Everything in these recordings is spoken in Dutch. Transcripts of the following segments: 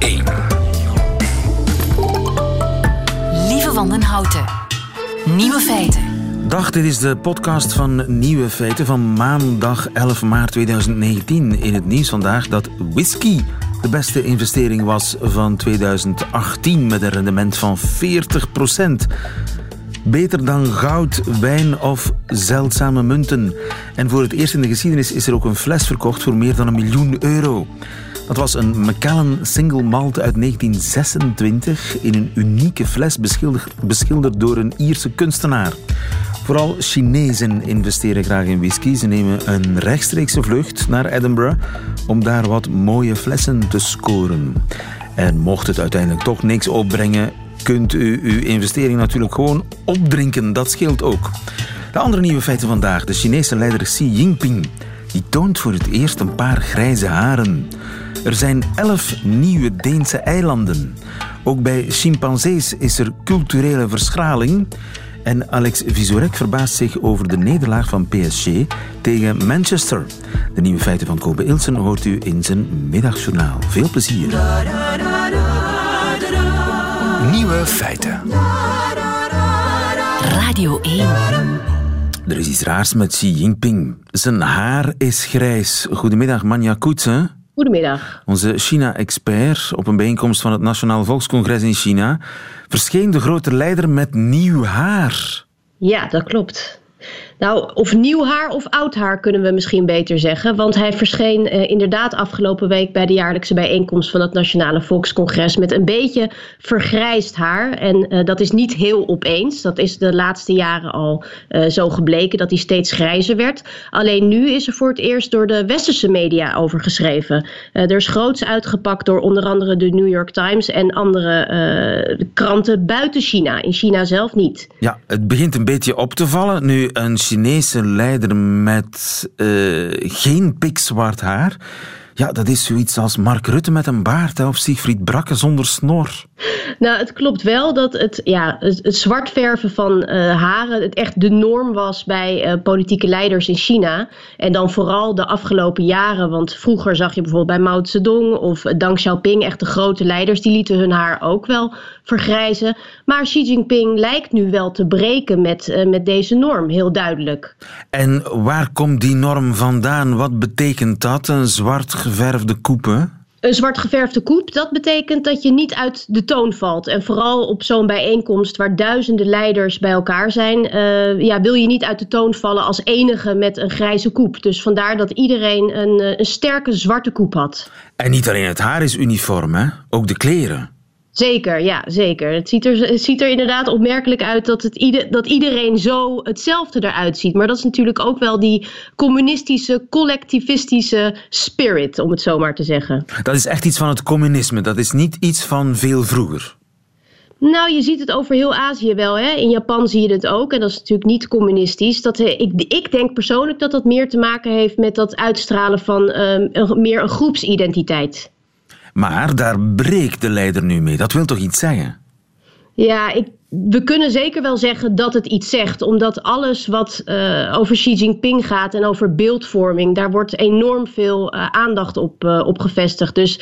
1. Lieve Wandenhouten. Nieuwe feiten. Dag, dit is de podcast van Nieuwe Feiten van maandag 11 maart 2019. In het nieuws vandaag dat whisky de beste investering was van 2018 met een rendement van 40 Beter dan goud, wijn of zeldzame munten. En voor het eerst in de geschiedenis is er ook een fles verkocht voor meer dan een miljoen euro. Dat was een Macallan Single Malt uit 1926 in een unieke fles beschilderd, beschilderd door een Ierse kunstenaar. Vooral Chinezen investeren graag in whisky. Ze nemen een rechtstreekse vlucht naar Edinburgh om daar wat mooie flessen te scoren. En mocht het uiteindelijk toch niks opbrengen, kunt u uw investering natuurlijk gewoon opdrinken. Dat scheelt ook. De andere nieuwe feiten vandaag. De Chinese leider Xi Jinping die toont voor het eerst een paar grijze haren. Er zijn elf nieuwe Deense eilanden. Ook bij chimpansees is er culturele verschraling. En Alex Visorek verbaast zich over de nederlaag van PSG tegen Manchester. De nieuwe feiten van Kobe Ilsen hoort u in zijn middagjournaal. Veel plezier. Nieuwe feiten. Radio 1. Er is iets raars met Xi Jinping. Zijn haar is grijs. Goedemiddag, Manja Koetsen. Goedemiddag. Onze China-expert op een bijeenkomst van het Nationaal Volkscongres in China verscheen de grote leider met nieuw haar. Ja, dat klopt. Nou, of nieuw haar of oud haar kunnen we misschien beter zeggen. Want hij verscheen eh, inderdaad afgelopen week bij de jaarlijkse bijeenkomst van het Nationale Volkscongres met een beetje vergrijsd haar. En eh, dat is niet heel opeens. Dat is de laatste jaren al uh, zo gebleken dat hij steeds grijzer werd. Alleen nu is er voor het eerst door de westerse media over geschreven. er is groots uitgepakt door onder andere de New York Times en andere kranten buiten China. In China zelf niet. Ja, het begint een beetje op te vallen nu een Chinese leider met uh, geen pikzwart haar. Ja, dat is zoiets als Mark Rutte met een baard of Siegfried Brakke zonder snor. Nou, het klopt wel dat het, ja, het, zwart verven van uh, haren het echt de norm was bij uh, politieke leiders in China. En dan vooral de afgelopen jaren, want vroeger zag je bijvoorbeeld bij Mao Zedong of Deng Xiaoping, echt de grote leiders, die lieten hun haar ook wel vergrijzen. Maar Xi Jinping lijkt nu wel te breken met, uh, met deze norm, heel duidelijk. En waar komt die norm vandaan? Wat betekent dat, een zwart geverfde koepe? Een zwart geverfde koep, dat betekent dat je niet uit de toon valt. En vooral op zo'n bijeenkomst waar duizenden leiders bij elkaar zijn, uh, ja, wil je niet uit de toon vallen als enige met een grijze koep. Dus vandaar dat iedereen een, een sterke zwarte koep had. En niet alleen het haar is uniform, hè? ook de kleren. Zeker, ja, zeker. Het ziet er, het ziet er inderdaad opmerkelijk uit dat, het ieder, dat iedereen zo hetzelfde eruit ziet. Maar dat is natuurlijk ook wel die communistische, collectivistische spirit, om het zo maar te zeggen. Dat is echt iets van het communisme. Dat is niet iets van veel vroeger. Nou, je ziet het over heel Azië wel. Hè? In Japan zie je het ook. En dat is natuurlijk niet communistisch. Dat, ik, ik denk persoonlijk dat dat meer te maken heeft met dat uitstralen van um, een, meer een groepsidentiteit. Maar daar breekt de leider nu mee. Dat wil toch iets zeggen? Ja, ik, we kunnen zeker wel zeggen dat het iets zegt, omdat alles wat uh, over Xi Jinping gaat en over beeldvorming, daar wordt enorm veel uh, aandacht op, uh, op gevestigd. Dus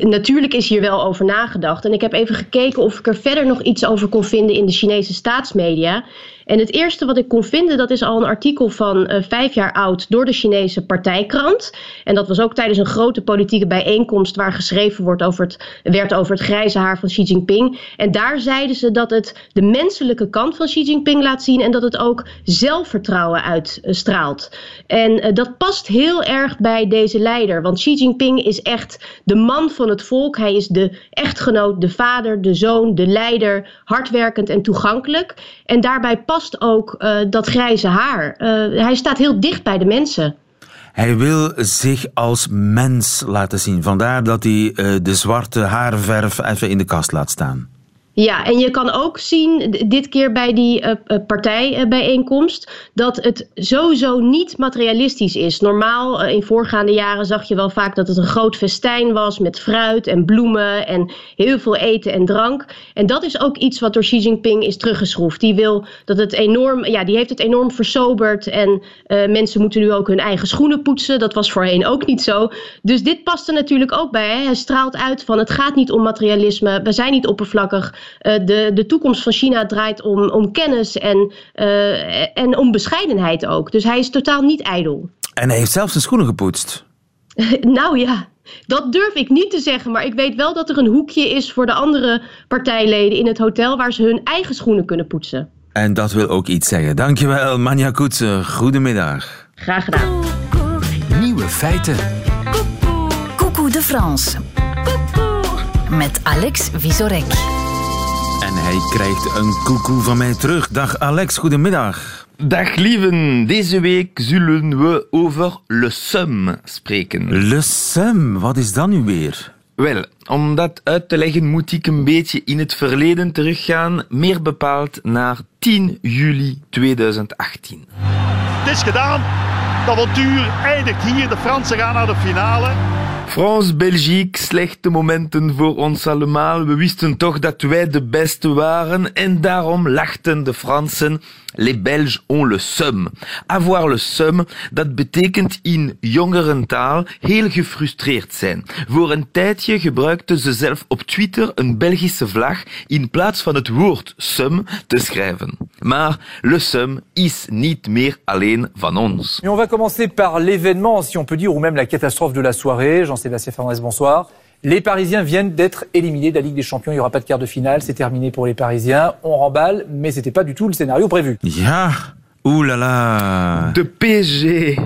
natuurlijk is hier wel over nagedacht. En ik heb even gekeken of ik er verder nog iets over kon vinden in de Chinese staatsmedia. En het eerste wat ik kon vinden, dat is al een artikel van vijf jaar oud door de Chinese partijkrant. En dat was ook tijdens een grote politieke bijeenkomst waar geschreven wordt over het, werd over het grijze haar van Xi Jinping. En daar zeiden ze dat het de menselijke kant van Xi Jinping laat zien en dat het ook zelfvertrouwen uitstraalt. En uh, dat past heel erg bij deze leider, want Xi Jinping is echt de man van het volk. Hij is de echtgenoot, de vader, de zoon, de leider, hardwerkend en toegankelijk. En daarbij past ook uh, dat grijze haar. Uh, hij staat heel dicht bij de mensen. Hij wil zich als mens laten zien. Vandaar dat hij de zwarte haarverf even in de kast laat staan. Ja, en je kan ook zien, dit keer bij die uh, partijbijeenkomst, dat het sowieso niet materialistisch is. Normaal, in voorgaande jaren zag je wel vaak dat het een groot festijn was met fruit en bloemen en heel veel eten en drank. En dat is ook iets wat door Xi Jinping is teruggeschroefd. Die wil dat het enorm, ja, die heeft het enorm versoberd en mensen moeten nu ook hun eigen schoenen poetsen. Dat was voorheen ook niet zo. Dus dit past er natuurlijk ook bij. Hè? Hij straalt uit van het gaat niet om materialisme, we zijn niet oppervlakkig. Uh, de, de toekomst van China draait om, om kennis en, uh, en om bescheidenheid ook. Dus hij is totaal niet ijdel. En hij heeft zelfs zijn schoenen gepoetst. nou ja, dat durf ik niet te zeggen, maar ik weet wel dat er een hoekje is voor de andere partijleden in het hotel waar ze hun eigen schoenen kunnen poetsen. En dat wil ook iets zeggen. Dankjewel, Manja Koetsen. Goedemiddag. Graag gedaan. Nieuwe feiten. Coucou de France. Met Alex Visorek. Hij krijgt een koekoe van mij terug. Dag Alex, goedemiddag. Dag lieven, deze week zullen we over Le Sum spreken. Le Sum, wat is dat nu weer? Wel, om dat uit te leggen moet ik een beetje in het verleden teruggaan, meer bepaald naar 10 juli 2018. Het is gedaan, het avontuur eindigt hier, de Fransen gaan naar de finale. France-Belgique, slechte momenten voor ons allemaal. We wisten toch dat wij de beste waren en daarom lachten de Fransen. Les Belges ont le seum. Avoir le seum, dat betekent in jongerentaal heel gefrustreerd zijn. Voor een tijdje gebruikten ze zelf op Twitter een Belgische vlag in plaats van het woord seum te schrijven. Maar le seum is niet meer alleen van ons. Et on va commencer par l'événement, si on peut dire, ou même la catastrophe de la soirée. Jean-Sébastien Fernandez, bonsoir. Les Parisiens viennent d'être éliminés de la Ligue des Champions. Il n'y aura pas de quart de finale. C'est terminé pour les Parisiens. On remballe, mais c'était pas du tout le scénario prévu. Ja, oeh la la. De PSG.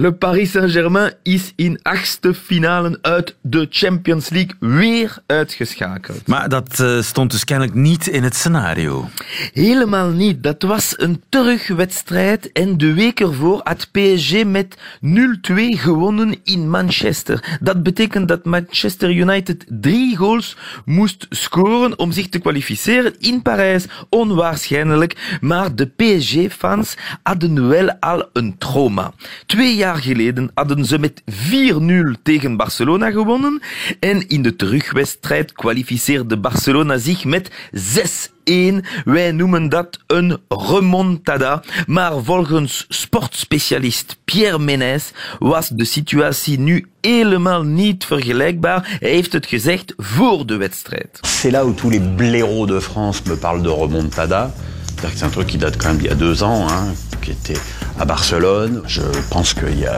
Le Paris Saint-Germain is in achtste finalen uit de Champions League weer uitgeschakeld. Maar dat uh, stond dus kennelijk niet in het scenario. Helemaal niet. Dat was een terugwedstrijd en de week ervoor had PSG met 0-2 gewonnen in Manchester. Dat betekent dat Manchester United drie goals moest scoren om zich te kwalificeren in Parijs. Onwaarschijnlijk, maar de PSG-fans hadden wel al een trauma. Twee jaar geleden hadden ze met 4-0 tegen Barcelona gewonnen en in de terugwedstrijd kwalificeerde Barcelona zich met 6-1. Wij noemen dat een remontada, maar volgens sportspecialist Pierre Ménès was de situatie nu helemaal niet vergelijkbaar. Hij heeft het gezegd voor de wedstrijd. C'est là où tous les blaireaux de France me parlent de remontada. C'est-à-dire que c'est un truc qui date quand même d'il y a deux ans, hein, qui était à Barcelone. Je pense qu'il y a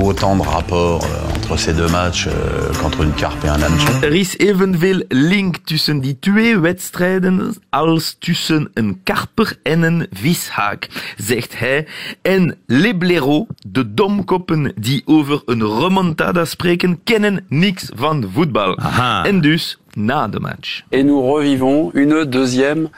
autant de rapports euh, entre ces deux matchs euh, qu'entre une carpe et un hameçon. Er is evenveel link tussen die twee wedstrijden als tussen een karper en een vishaak, zegt hij. En les blaireaux, de domkoppen die over een remontada spreken, kennen niks van voetbal. Aha. En dus na de match. et nous revivons une deuxième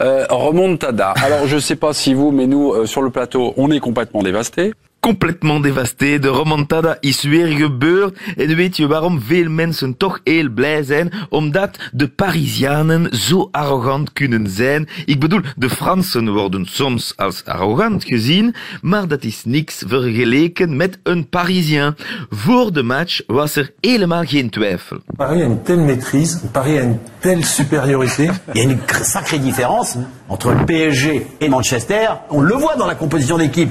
euh, remontada. Alors je sais pas si vous, mais nous euh, sur le plateau, on est complètement dévastés. Complètement dévasté, de remontada is weer gebeurd. En weet je waarom veel mensen toch heel blij zijn? Omdat de Parisianen zo arrogant kunnen zijn. Ik bedoel, de Fransen worden soms als arrogant gezien, maar dat is niks vergeleken met een Parisien. Voor de match was er helemaal geen twijfel. Paris a une telle maîtrise, Paris a une telle supériorité. Il y a une cr- sacrée différence entre le PSG et Manchester. On le voit dans la composition d'équipe.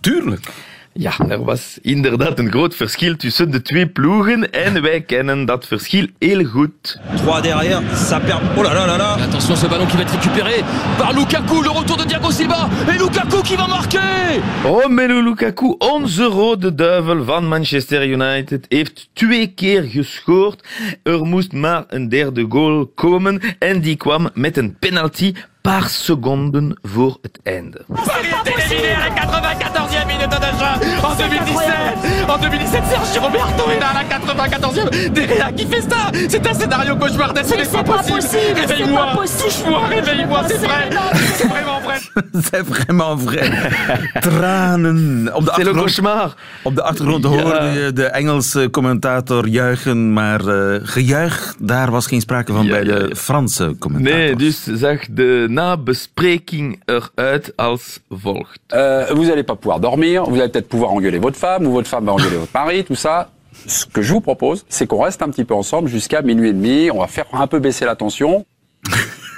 Tuurlijk. Ja, er was inderdaad een groot verschil tussen de twee ploegen en wij kennen dat verschil heel goed. 3 derrière, ça perd. Oh là là là là Attention ce ballon qui va être récupéré par Lukaku, le retour de Thiago Silva et Lukaku qui va marquer Romelu Lukaku, onze rode duivel van Manchester United, heeft twee keer gescoord. Er moest maar een derde goal komen en die kwam met een penalty paar seconden voor het einde. Paris est éliminé à la 94e minute de jeu en 2017. En 2017, Sergio Roberto est là à la 94e. Derrière qui fait ça C'est un scénario cauchemardesque, ce n'est pas, possible. Réveille-moi, touche-moi, réveille-moi, c'est vrai. C'est vraiment vrai. C'est vraiment vrai. Tranen. Op de, C'est le achtergrond, cauchemar. op de achtergrond hoorde je de Engelse commentator juichen, maar eh, gejuich, daar was geen sprake van Ja, bij ja, de. Franse commentator. Nee, dus zag de nabespreking eruit als volgt. Euh, vous n'allez pas pouvoir dormir, vous allez peut-être pouvoir engueuler votre femme, ou votre femme va engueuler votre mari, tout ça. Ce que je vous propose, c'est qu'on reste un petit peu ensemble jusqu'à minuit et demi. On va faire un peu baisser la tension.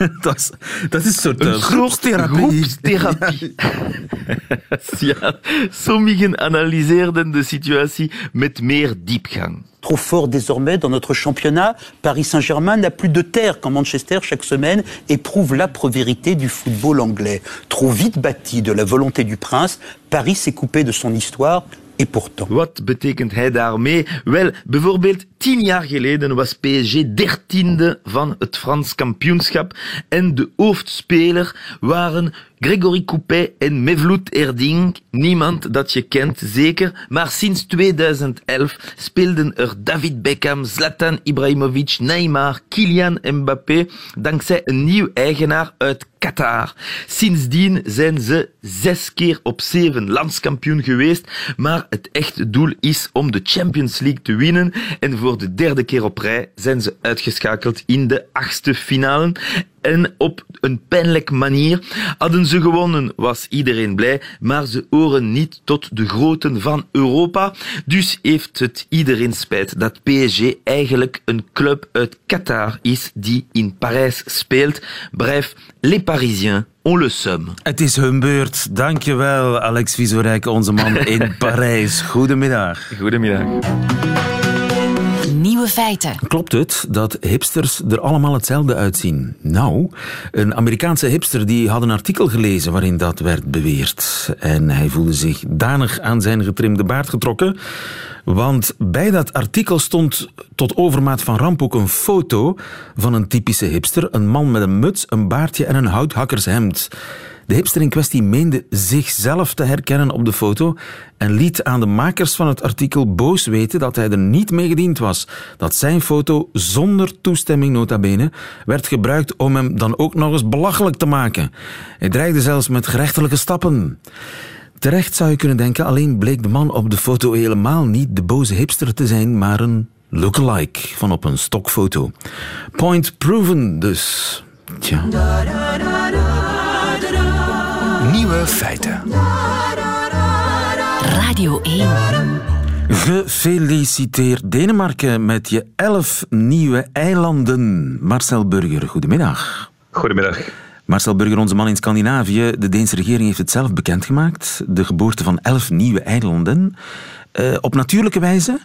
dat, is, dat is een soort Een groepstherapie. groepstherapie. ja, sommigen analyseerden de situatie met meer diepgang. Trop fort désormais dans notre championnat, Paris Saint-Germain n'a plus de terre quand Manchester chaque semaine éprouve l'âpre vérité du football anglais. Trop vite bâti de la volonté du prince, Paris s'est coupé de son histoire et pourtant. Wat betekent hij daarmee? Wel, bijvoorbeeld tien jaar geleden was PSG dertiende van het Frans kampioenschap en de hoofdspeler waren Gregory Coupet en Mevlut Erding. Niemand dat je kent, zeker. Maar sinds 2011 speelden er David Beckham, Zlatan Ibrahimovic, Neymar, Kylian Mbappé, dankzij een nieuw eigenaar uit Qatar. Sindsdien zijn ze zes keer op zeven landskampioen geweest, maar het echte doel is om de Champions League te winnen en voor de derde keer op rij zijn ze uitgeschakeld in de achtste finale. En op een pijnlijk manier hadden ze gewonnen, was iedereen blij, maar ze horen niet tot de groten van Europa. Dus heeft het iedereen spijt dat PSG eigenlijk een club uit Qatar is die in Parijs speelt. Bref, les Parisiens ont le seum. Het is hun beurt. Dankjewel, Alex Visorijk, onze man in Parijs. Goedemiddag. Goedemiddag. Nieuwe feiten. Klopt het dat hipsters er allemaal hetzelfde uitzien? Nou, een Amerikaanse hipster die had een artikel gelezen waarin dat werd beweerd. En hij voelde zich danig aan zijn getrimde baard getrokken. Want bij dat artikel stond tot overmaat van ramp ook een foto van een typische hipster. Een man met een muts, een baardje en een houthakkershemd. De hipster in kwestie meende zichzelf te herkennen op de foto en liet aan de makers van het artikel boos weten dat hij er niet mee gediend was. Dat zijn foto zonder toestemming nota bene werd gebruikt om hem dan ook nog eens belachelijk te maken. Hij dreigde zelfs met gerechtelijke stappen. Terecht zou je kunnen denken, alleen bleek de man op de foto helemaal niet de boze hipster te zijn, maar een lookalike van op een stokfoto. Point proven dus. Tja. Nieuwe feiten. Radio 1. Gefeliciteerd Denemarken met je elf nieuwe eilanden. Marcel Burger, goedemiddag. Goedemiddag. Marcel Burger, onze man in Scandinavië. De Deense regering heeft het zelf bekendgemaakt. De geboorte van elf nieuwe eilanden. Eh, op natuurlijke wijze?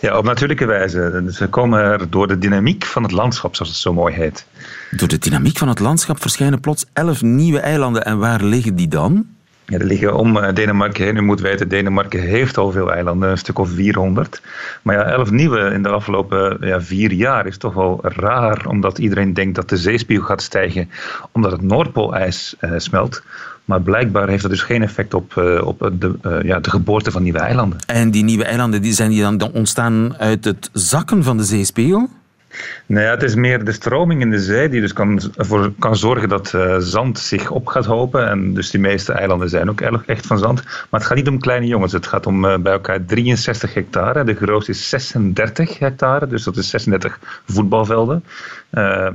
Ja, op natuurlijke wijze. Ze komen er door de dynamiek van het landschap, zoals het zo mooi heet. Door de dynamiek van het landschap verschijnen plots elf nieuwe eilanden. En waar liggen die dan? Ja, er liggen om eh, Denemarken heen. U moet weten, Denemarken heeft al veel eilanden, een stuk of 400. Maar ja, elf nieuwe in de afgelopen ja, vier jaar is toch wel raar, omdat iedereen denkt dat de zeespiegel gaat stijgen omdat het Noordpoolijs eh, smelt. Maar blijkbaar heeft dat dus geen effect op, eh, op de, eh, ja, de geboorte van nieuwe eilanden. En die nieuwe eilanden die zijn die dan ontstaan uit het zakken van de zeespiegel? Nou ja, het is meer de stroming in de zee die dus kan, ervoor kan zorgen dat eh, zand zich op gaat hopen. En dus die meeste eilanden zijn ook echt van zand. Maar het gaat niet om kleine jongens. Het gaat om eh, bij elkaar 63 hectare. De grootste is 36 hectare, dus dat is 36 voetbalvelden. Eh,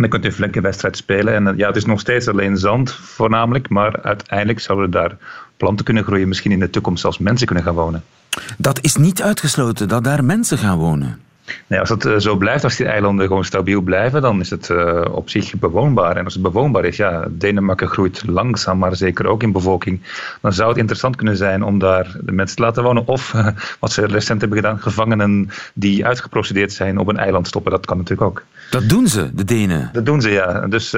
dan kunt u een flinke wedstrijd spelen. En eh, ja, het is nog steeds alleen zand voornamelijk. Maar uiteindelijk zouden daar planten kunnen groeien. Misschien in de toekomst zelfs mensen kunnen gaan wonen. Dat is niet uitgesloten dat daar mensen gaan wonen. Nee, als het eh, zo blijft, als die eilanden gewoon stabiel blijven, dan is het eh, op zich bewoonbaar. En als het bewoonbaar is, ja, Denemarken groeit langzaam, maar zeker ook in bevolking. Dan zou het interessant kunnen zijn om daar de mensen te laten wonen. Of, eh, wat ze recent hebben gedaan, gevangenen die uitgeprocedeerd zijn op een eiland stoppen. Dat kan natuurlijk ook. Dat doen ze, de Denen. Dat doen ze, ja. Dus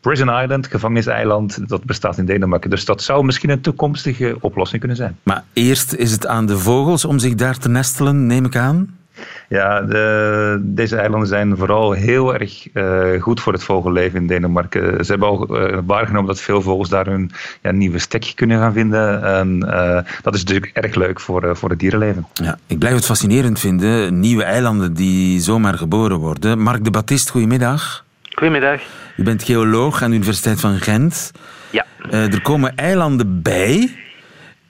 Prison Island, gevangeniseiland, dat bestaat in Denemarken. Dus dat zou misschien een toekomstige oplossing kunnen zijn. Maar eerst is het aan de vogels om zich daar te nestelen, neem ik aan. Ja, de, deze eilanden zijn vooral heel erg uh, goed voor het vogelleven in Denemarken. Ze hebben al uh, waargenomen dat veel vogels daar hun ja, nieuwe stekje kunnen gaan vinden. En uh, dat is natuurlijk erg leuk voor, voor het dierenleven. Ja, ik blijf het fascinerend vinden. Nieuwe eilanden die zomaar geboren worden. Mark de Baptist, goedemiddag. Goedemiddag. U bent geoloog aan de Universiteit van Gent. Ja. er komen eilanden bij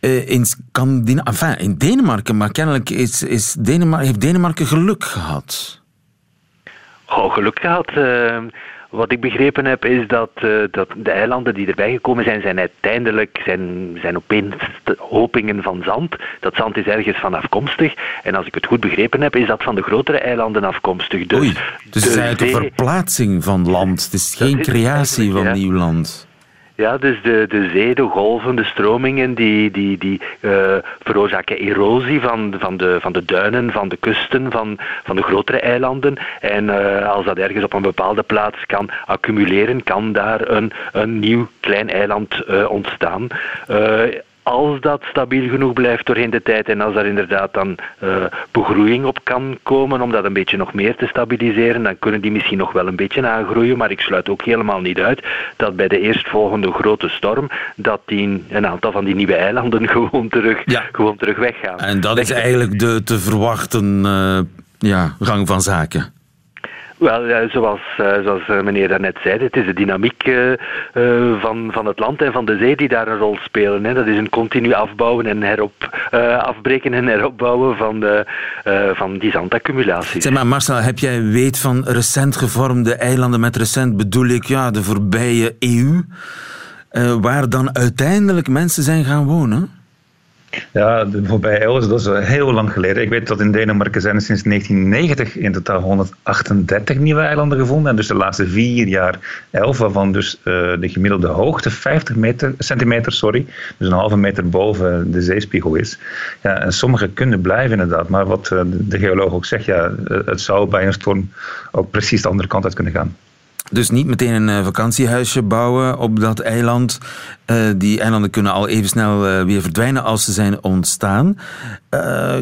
uh, in, enfin, in Denemarken, maar kennelijk is, is Denemarken, heeft Denemarken geluk gehad. Oh, geluk gehad. Uh, wat ik begrepen heb is dat, uh, dat de eilanden die erbij gekomen zijn, zijn uiteindelijk zijn, zijn opeens hopingen van zand. Dat zand is ergens van afkomstig. En als ik het goed begrepen heb, is dat van de grotere eilanden afkomstig. Dus, Oei, dus het is eigenlijk een verplaatsing van land. Het is geen creatie van nieuw land. Ja, dus de, de zee, de golven, de stromingen, die, die, die uh, veroorzaken erosie van, van, de, van de duinen, van de kusten, van, van de grotere eilanden. En uh, als dat ergens op een bepaalde plaats kan accumuleren, kan daar een, een nieuw klein eiland uh, ontstaan als dat stabiel genoeg blijft doorheen de tijd en als er inderdaad dan uh, begroeiing op kan komen om dat een beetje nog meer te stabiliseren, dan kunnen die misschien nog wel een beetje aangroeien. Maar ik sluit ook helemaal niet uit dat bij de eerstvolgende grote storm dat die, een aantal van die nieuwe eilanden gewoon terug, ja. gewoon terug weggaan. En dat is eigenlijk de te verwachten uh, ja, gang van zaken. Wel, zoals, uh, zoals uh, meneer daarnet zei, het is de dynamiek uh, van, van het land en van de zee die daar een rol spelen. Dat is een continu afbouwen en herop, afbreken en heropbouwen van, de, van die zandaccumulatie. Zeg maar Marcel, heb jij weet van recent gevormde eilanden? Met recent bedoel ik ja, de voorbije eeuw, waar dan uiteindelijk mensen zijn gaan wonen? Ja, de voorbije eeuw, dat is heel lang geleden. Ik weet dat in Denemarken zijn er sinds 1990 in totaal 138 nieuwe eilanden gevonden. En dus de laatste vier jaar 11, waarvan dus uh, de gemiddelde hoogte 50 meter, centimeter, sorry, dus een halve meter boven de zeespiegel is. Ja, en sommige kunnen blijven inderdaad, maar wat uh, de geoloog ook zegt, ja, het zou bij een storm ook precies de andere kant uit kunnen gaan. Dus niet meteen een uh, vakantiehuisje bouwen op dat eiland. Uh, die eilanden kunnen al even snel uh, weer verdwijnen als ze zijn ontstaan.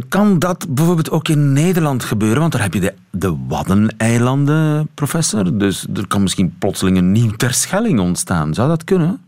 kan dat bijvoorbeeld ook in Nederland gebeuren? Want daar heb je de, de Waddeneilanden, professor. Dus er kan misschien plotseling een nieuw Terschelling ontstaan. Zou dat kunnen?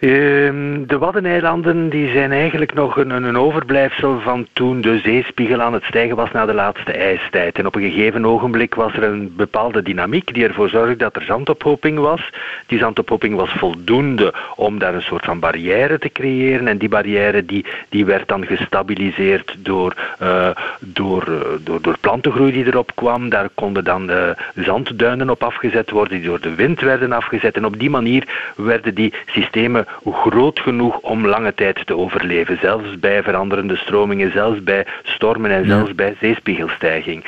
Ehm, de Waddeneilanden die zijn eigenlijk nog een, een, overblijfsel van toen de zeespiegel aan het stijgen was na de laatste ijstijd. En op een gegeven ogenblik was er een bepaalde dynamiek die ervoor zorgde dat er zandophoping was. Die zandophoping was voldoende om daar een soort van barrière te creëren. En die barrière die, die werd dan gestabiliseerd door, uh, door, uh, door, door plantengroei die erop kwam. Daar konden dan uh, zandduinen op afgezet worden die door de wind werden afgezet. En op die manier werden die systemen groot genoeg om lange tijd te overleven. Zelfs bij veranderende stromingen, zelfs bij stormen en zelfs bij zeespiegelstijging.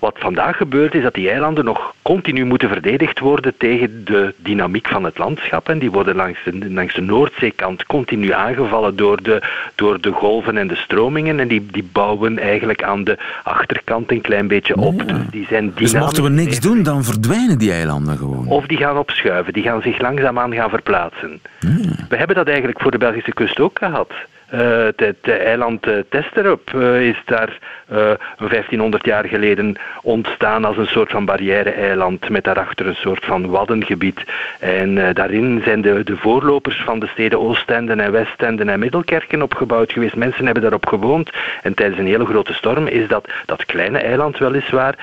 Wat vandaag gebeurt is dat die eilanden nog continu moeten verdedigd worden tegen de dynamiek van het landschap. En die worden langs de, langs de Noordzeekant continu aangevallen door de, door de golven en de stromingen. En die, die bouwen eigenlijk aan de achterkant een klein beetje op. Ja. Dus, die zijn dus mochten we niks doen, dan verdwijnen die eilanden gewoon. Of die gaan opschuiven, die gaan zich langzaamaan gaan verplaatsen. Ja. We hebben dat eigenlijk voor de Belgische kust ook gehad. Het, het eiland uh, Testerop uh, is daar 1500 jaar geleden ontstaan als een soort van barrière-eiland met daarachter een soort van waddengebied. En daarin zijn de, de voorlopers van de steden Oostenden en Westenden en Middelkerken opgebouwd geweest. Mensen hebben daarop gewoond en tijdens een hele grote storm is dat, dat kleine eiland weliswaar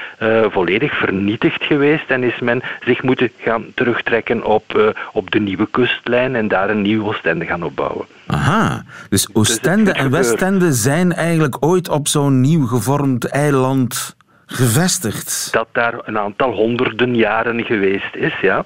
volledig vernietigd geweest en is men zich moeten gaan terugtrekken op, op de nieuwe kustlijn en daar een nieuw Oostende gaan opbouwen. Aha, dus Oostende Dus en. Westende zijn eigenlijk ooit op zo'n nieuw gevormd eiland gevestigd. Dat daar een aantal honderden jaren geweest is, ja.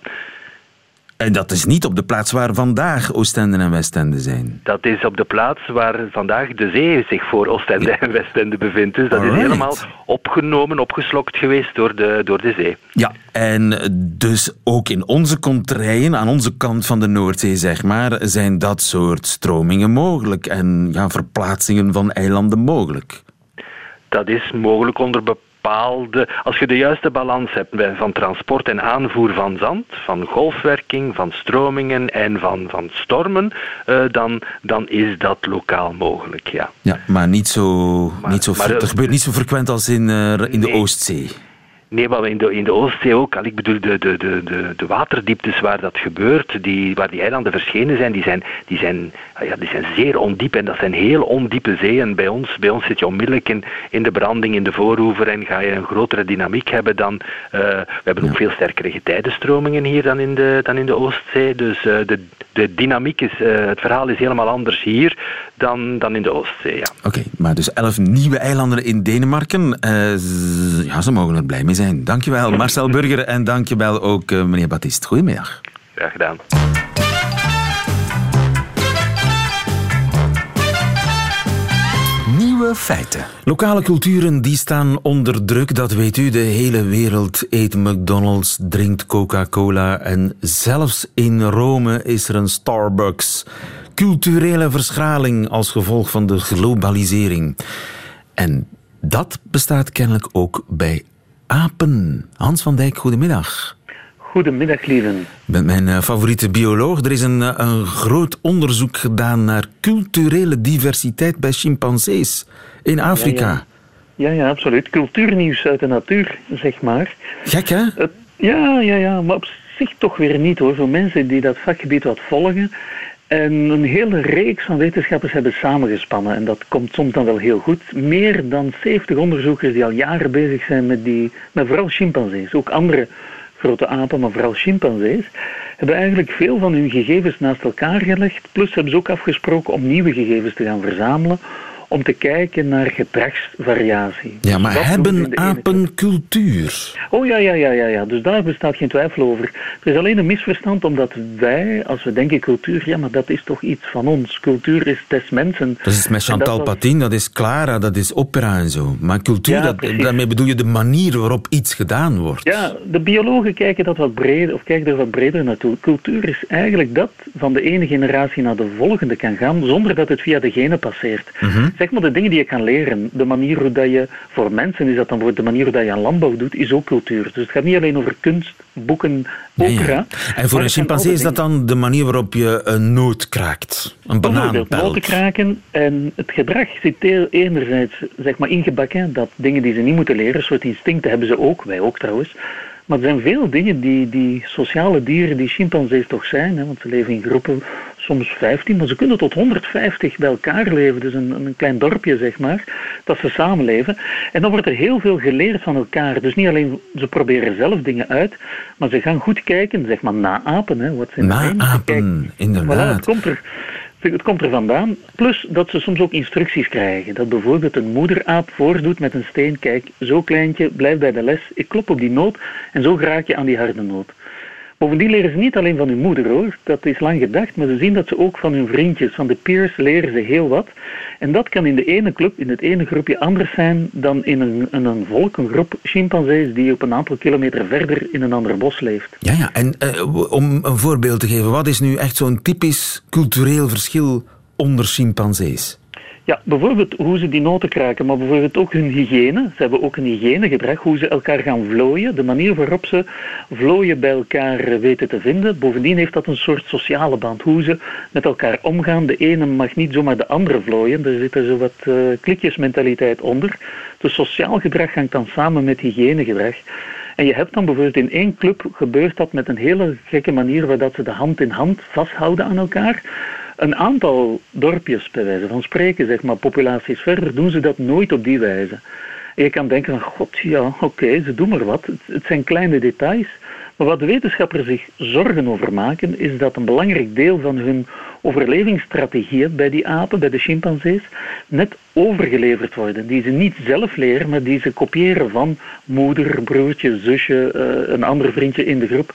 En dat is niet op de plaats waar vandaag Oostende en Westende zijn. Dat is op de plaats waar vandaag de zee zich voor Oostende en Westende bevindt. Dus dat Alright. is helemaal opgenomen, opgeslokt geweest door de, door de zee. Ja, en dus ook in onze contraien, aan onze kant van de Noordzee, zeg maar, zijn dat soort stromingen mogelijk en ja, verplaatsingen van eilanden mogelijk. Dat is mogelijk onder bepaalde bepaalde, als je de juiste balans hebt van transport en aanvoer van zand, van golfwerking, van stromingen en van, van stormen, uh, dan, dan is dat lokaal mogelijk, ja. Ja, maar niet zo, maar, niet zo maar, het gebeurt niet zo frequent als in, uh, in de nee. Oostzee. Nee, maar in de, in de Oostzee ook. Al, ik bedoel, de, de, de, de, de waterdieptes waar dat gebeurt, die, waar die eilanden verschenen zijn, die zijn, die, zijn, ja, die zijn zeer ondiep. En dat zijn heel ondiepe zeeën. Bij ons, bij ons zit je onmiddellijk in, in de branding, in de voorhoever en ga je een grotere dynamiek hebben dan... Uh, we hebben ook veel sterkere getijdenstromingen hier dan in de, dan in de Oostzee. Dus uh, de, de dynamiek is, uh, het verhaal is helemaal anders hier dan, dan in de Oostzee, ja. Oké, okay, maar dus elf nieuwe eilanden in Denemarken. ja, ze mogen er blij mee zijn zijn. Dankjewel Marcel Burger en dankjewel ook uh, meneer Baptiste. Goedemiddag. Graag gedaan. Nieuwe feiten. Lokale culturen die staan onder druk, dat weet u. De hele wereld eet McDonald's, drinkt Coca-Cola en zelfs in Rome is er een Starbucks. Culturele verschraling als gevolg van de globalisering. En dat bestaat kennelijk ook bij apen. Hans van Dijk, goedemiddag. Goedemiddag, lieven. Ben mijn uh, favoriete bioloog. Er is een, uh, een groot onderzoek gedaan naar culturele diversiteit bij chimpansees in Afrika. Ja, ja. ja, ja absoluut. Cultuurnieuws uit de natuur, zeg maar. Gek, hè? Uh, ja, ja, ja, maar op zich toch weer niet, hoor. Voor mensen die dat vakgebied wat volgen, en een hele reeks van wetenschappers hebben samengespannen. En dat komt soms dan wel heel goed. Meer dan 70 onderzoekers die al jaren bezig zijn met, die, met vooral chimpansees. Ook andere grote apen, maar vooral chimpansees. Hebben eigenlijk veel van hun gegevens naast elkaar gelegd. Plus hebben ze ook afgesproken om nieuwe gegevens te gaan verzamelen om te kijken naar gedragsvariatie. Ja, maar hebben apen cultuur? Oh ja, ja, ja, ja, ja. Dus daar bestaat geen twijfel over. Er is alleen een misverstand omdat wij, als we denken cultuur, ja, maar dat is toch iets van ons. Cultuur is des mensen. Dat is met Chantal dat Patin, dat is Clara, dat is opera en zo. Maar cultuur, ja, dat, daarmee bedoel je de manier waarop iets gedaan wordt. Ja, de biologen kijken dat wat breder, of kijken er wat breder naartoe. Cultuur is eigenlijk dat van de ene generatie naar de volgende kan gaan, zonder dat het via de genen passeert. Mm zeg maar de dingen die je kan leren. De manier hoe dat je, voor mensen is dat dan voor de manier hoe dat je aan landbouw doet, is ook cultuur. Dus het gaat niet alleen over kunst, boeken, opera. En voor een chimpansee is dat dan de manier waarop je een noot kraakt? Een banaan noten kraken. En het gedrag zit enerzijds zeg maar, ingebakken, dat dingen die ze niet moeten leren, soort instincten hebben ze ook, wij ook trouwens. Maar er zijn veel dingen die, die sociale dieren, die chimpansees toch zijn, hè, want ze leven in groepen, soms 15, maar ze kunnen tot 150 bij elkaar leven. Dus een, een klein dorpje, zeg maar, dat ze samenleven. En dan wordt er heel veel geleerd van elkaar. Dus niet alleen ze proberen zelf dingen uit, maar ze gaan goed kijken, zeg maar, naapen. Hè, wat ze naapen, inderdaad. Voilà, het komt er het komt er vandaan. Plus dat ze soms ook instructies krijgen. Dat bijvoorbeeld een moederaap voordoet met een steen. Kijk, zo kleintje, blijf bij de les. Ik klop op die noot en zo raak je aan die harde noot. Bovendien leren ze niet alleen van hun moeder hoor, dat is lang gedacht, maar ze zien dat ze ook van hun vriendjes, van de peers, leren ze heel wat. En dat kan in de ene club, in het ene groepje anders zijn dan in een, in een volk, een groep chimpansees die op een aantal kilometer verder in een ander bos leeft. Ja, ja. en uh, om een voorbeeld te geven, wat is nu echt zo'n typisch cultureel verschil onder chimpansees? Ja, bijvoorbeeld hoe ze die noten kraken, maar bijvoorbeeld ook hun hygiëne. Ze hebben ook een hygiënegedrag, hoe ze elkaar gaan vlooien, de manier waarop ze vlooien bij elkaar weten te vinden. Bovendien heeft dat een soort sociale band, hoe ze met elkaar omgaan. De ene mag niet zomaar de andere vlooien, er zit er zo wat uh, klikjesmentaliteit onder. Dus sociaal gedrag hangt dan samen met hygiënegedrag. En je hebt dan bijvoorbeeld in één club gebeurt dat met een hele gekke manier waar dat ze de hand in hand vasthouden aan elkaar. Een aantal dorpjes, bij wijze van spreken, zeg maar, populaties verder, doen ze dat nooit op die wijze. En je kan denken van, god, ja, oké, ze doen maar wat. Het, zijn kleine details. Maar wat de wetenschappers zich zorgen over maken, is dat een belangrijk deel van hun overlevingsstrategieën bij die apen, bij de chimpansees, net overgeleverd worden. Die ze niet zelf leren, maar die ze kopiëren van moeder, broertje, zusje, uh, een ander vriendje in de groep.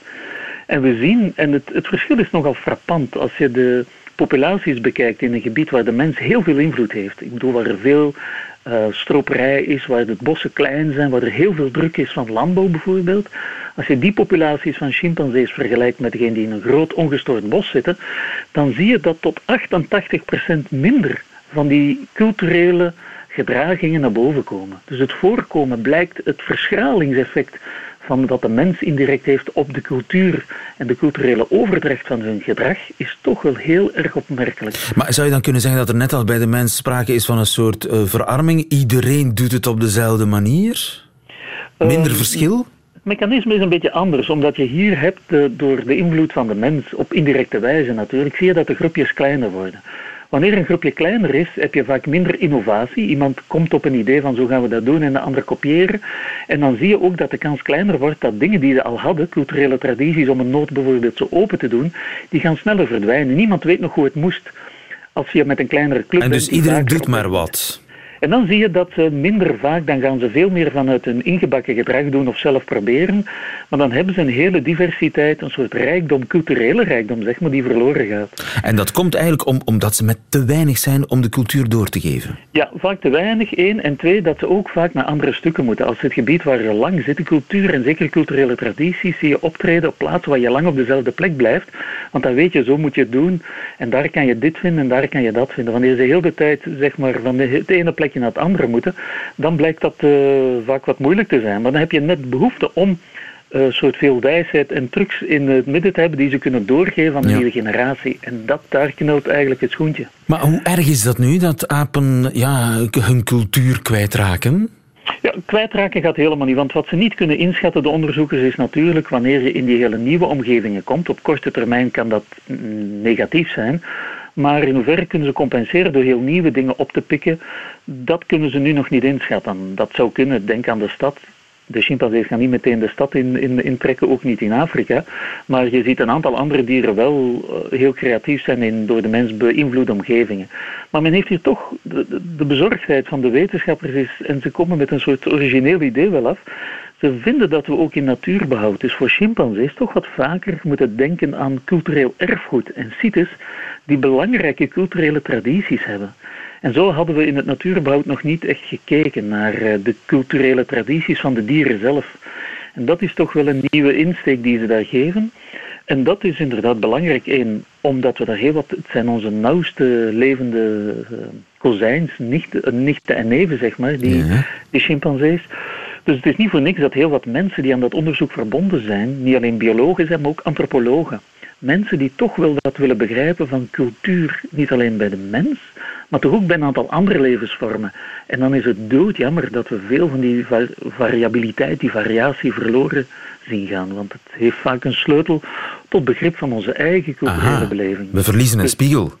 En we zien, en het, het verschil is nogal frappant, als je de populaties bekijkt in een gebied waar de mens heel veel invloed heeft. Ik bedoel, waar er veel uh, stroperij is, waar de bossen klein zijn, waar er heel veel druk is van landbouw bijvoorbeeld. Als je die populaties van chimpansees vergelijkt met degene die in een groot ongestoord bos zitten, dan zie je dat tot 88% minder van die culturele gedragingen naar boven komen. Dus het voorkomen blijkt het verschralingseffect van wat de mens indirect heeft op de cultuur en de culturele overdracht van hun gedrag, is toch wel heel erg opmerkelijk. Maar zou je dan kunnen zeggen dat er net als bij de mens sprake is van een soort uh, verarming? Iedereen doet het op dezelfde manier? Minder uh, verschil? Het mechanisme is een beetje anders, omdat je hier hebt, door de invloed van de mens, op indirecte wijze natuurlijk, zie je dat de groepjes kleiner worden. Wanneer een groepje kleiner is, heb je vaak minder innovatie. Iemand komt op een idee van zo gaan we dat doen en de ander kopiëren. En dan zie je ook dat de kans kleiner wordt dat dingen die ze al hadden, culturele tradities om een nood bijvoorbeeld zo open te doen, die gaan sneller verdwijnen. Niemand weet nog hoe het moest als je met een kleinere club En dus iedereen doet maar wat. En dan zie je dat ze minder vaak, dan gaan ze veel meer vanuit hun ingebakken gedrag doen of zelf proberen. Maar dan hebben ze een hele diversiteit, een soort rijkdom, culturele rijkdom, zeg maar, die verloren gaat. En dat komt eigenlijk om, omdat ze met te weinig zijn om de cultuur door te geven? Ja, vaak te weinig, één. En twee, dat ze ook vaak naar andere stukken moeten. Als het gebied waar je lang zit, de cultuur en zeker culturele tradities, zie je optreden op plaatsen waar je lang op dezelfde plek blijft. Want dan weet je, zo moet je het doen. En daar kan je dit vinden en daar kan je dat vinden. Wanneer ze heel de tijd, zeg maar, van de, de ene plek plekje naar het andere moeten, dan blijkt dat uh, vaak wat moeilijk te zijn. Maar dan heb je net behoefte om een uh, soort veel wijsheid en trucs in het midden te hebben die ze kunnen doorgeven aan de ja. nieuwe generatie. En dat, daar knelt eigenlijk het schoentje. Maar hoe erg is dat nu, dat apen ja, hun cultuur kwijtraken? Ja, kwijtraken gaat helemaal niet, want wat ze niet kunnen inschatten, de onderzoekers, is natuurlijk wanneer je in die hele nieuwe omgevingen komt. Op korte termijn kan dat negatief zijn, maar in hoeverre kunnen ze compenseren door heel nieuwe dingen op te pikken? Dat kunnen ze nu nog niet inschatten. Dat zou kunnen. Denk aan de stad. De chimpansees gaan niet meteen de stad in, in, intrekken, ook niet in Afrika. Maar je ziet een aantal andere dieren wel uh, heel creatief zijn in door de mens beïnvloede omgevingen. Maar men heeft hier toch de, de bezorgdheid van de wetenschappers is, en ze komen met een soort origineel idee wel af. Ze vinden dat we ook in natuurbehoud, dus voor chimpansees, toch wat vaker moeten denken aan cultureel erfgoed en sites die belangrijke culturele tradities hebben. En zo hadden we in het natuurbehoud nog niet echt gekeken naar de culturele tradities van de dieren zelf. En dat is toch wel een nieuwe insteek die ze daar geven. En dat is inderdaad belangrijk. Eén, omdat we daar heel wat, het zijn onze nauwste levende uh, kozijns, nichten, nichten en neven, zeg maar, die, ja. die chimpansees. Dus het is niet voor niks dat heel wat mensen die aan dat onderzoek verbonden zijn, niet alleen biologen zijn, maar ook antropologen. Mensen die toch wel dat willen begrijpen van cultuur, niet alleen bij de mens, maar toch ook bij een aantal andere levensvormen. En dan is het doodjammer dat we veel van die variabiliteit, die variatie verloren zien gaan. Want het heeft vaak een sleutel tot begrip van onze eigen culturele Aha, beleving. We verliezen een dus, spiegel.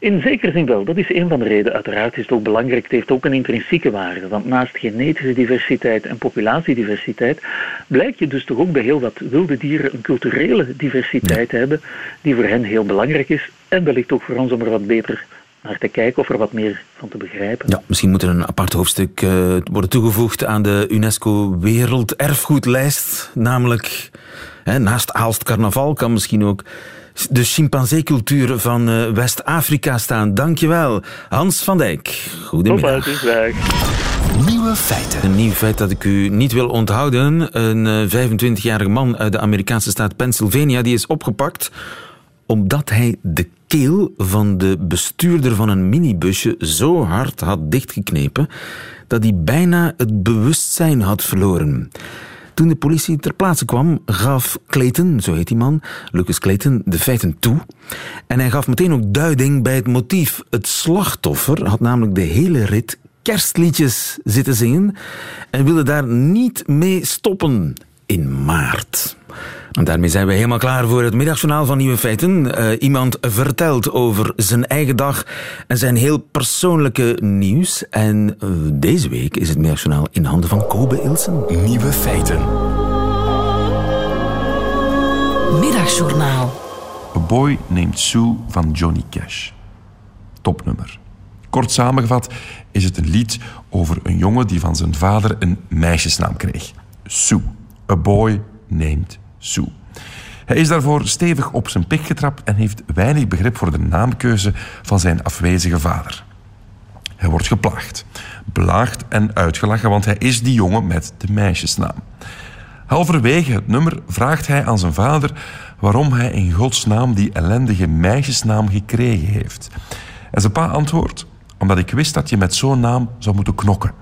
In zekere zin wel. Dat is een van de redenen. Uiteraard is het ook belangrijk. Het heeft ook een intrinsieke waarde. Want naast genetische diversiteit en populatiediversiteit blijkt je dus toch ook bij heel wat wilde dieren een culturele diversiteit ja. hebben die voor hen heel belangrijk is en wellicht ook voor ons om er wat beter naar te kijken of er wat meer van te begrijpen. Ja, misschien moet er een apart hoofdstuk uh, worden toegevoegd aan de UNESCO Werelderfgoedlijst. Namelijk, hè, naast Aalst Carnaval kan misschien ook de chimpansee-cultuur van uh, West-Afrika staan. Dankjewel, Hans van Dijk. Goedemiddag. Nieuwe feiten. Een nieuw feit dat ik u niet wil onthouden. Een uh, 25-jarige man uit de Amerikaanse staat Pennsylvania die is opgepakt omdat hij de keel van de bestuurder van een minibusje zo hard had dichtgeknepen dat hij bijna het bewustzijn had verloren. Toen de politie ter plaatse kwam, gaf Clayton, zo heet die man, Lucas Clayton, de feiten toe. En hij gaf meteen ook duiding bij het motief. Het slachtoffer had namelijk de hele rit kerstliedjes zitten zingen en wilde daar niet mee stoppen in maart. En daarmee zijn we helemaal klaar voor het middagjournaal van Nieuwe Feiten. Uh, iemand vertelt over zijn eigen dag en zijn heel persoonlijke nieuws. En uh, deze week is het middagjournaal in handen van Kobe Ilsen. Nieuwe Feiten. Middagjournaal. A Boy Named Sue van Johnny Cash. Topnummer. Kort samengevat is het een lied over een jongen die van zijn vader een meisjesnaam kreeg. Sue. A Boy Named Sue. Hij is daarvoor stevig op zijn pik getrapt en heeft weinig begrip voor de naamkeuze van zijn afwezige vader. Hij wordt geplaagd, belaagd en uitgelachen, want hij is die jongen met de meisjesnaam. Halverwege het nummer vraagt hij aan zijn vader waarom hij in godsnaam die ellendige meisjesnaam gekregen heeft. En zijn pa antwoordt: Omdat ik wist dat je met zo'n naam zou moeten knokken.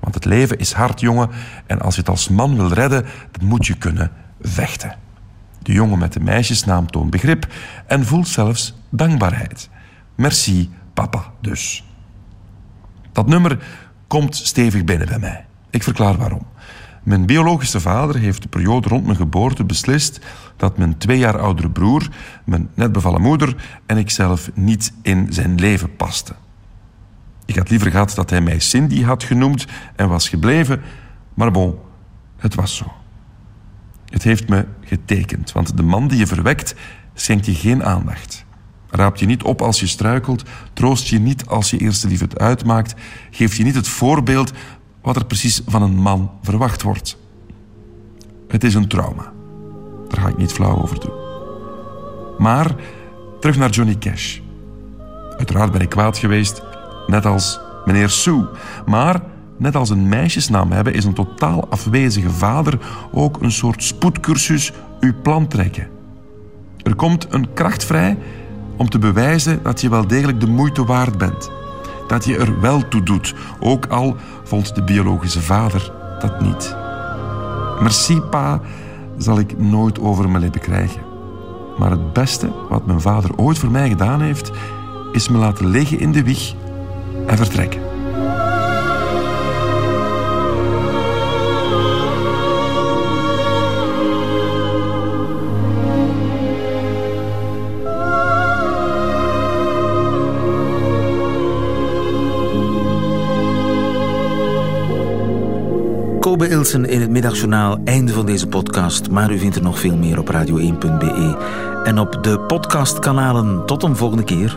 Want het leven is hard, jongen, en als je het als man wil redden, dan moet je kunnen vechten. De jongen met de meisjesnaam toont begrip en voelt zelfs dankbaarheid. Merci, papa, dus. Dat nummer komt stevig binnen bij mij. Ik verklaar waarom. Mijn biologische vader heeft de periode rond mijn geboorte beslist dat mijn twee jaar oudere broer, mijn net bevallen moeder en ikzelf niet in zijn leven pasten. Ik had liever gehad dat hij mij Cindy had genoemd en was gebleven, maar bon, het was zo. Het heeft me getekend, want de man die je verwekt, schenkt je geen aandacht. Raapt je niet op als je struikelt, troost je niet als je eerste lief het uitmaakt, geeft je niet het voorbeeld wat er precies van een man verwacht wordt. Het is een trauma. Daar ga ik niet flauw over doen. Maar terug naar Johnny Cash. Uiteraard ben ik kwaad geweest, net als meneer Sue. Maar net als een meisjesnaam hebben, is een totaal afwezige vader ook een soort spoedcursus uw plan trekken. Er komt een kracht vrij om te bewijzen dat je wel degelijk de moeite waard bent. Dat je er wel toe doet, ook al vond de biologische vader dat niet. Merci, pa, zal ik nooit over mijn lippen krijgen. Maar het beste wat mijn vader ooit voor mij gedaan heeft, is me laten liggen in de wieg en vertrekken. Kobe Ilsen in het middagjournaal. Einde van deze podcast. Maar u vindt er nog veel meer op radio1.be. En op de podcastkanalen. Tot een volgende keer.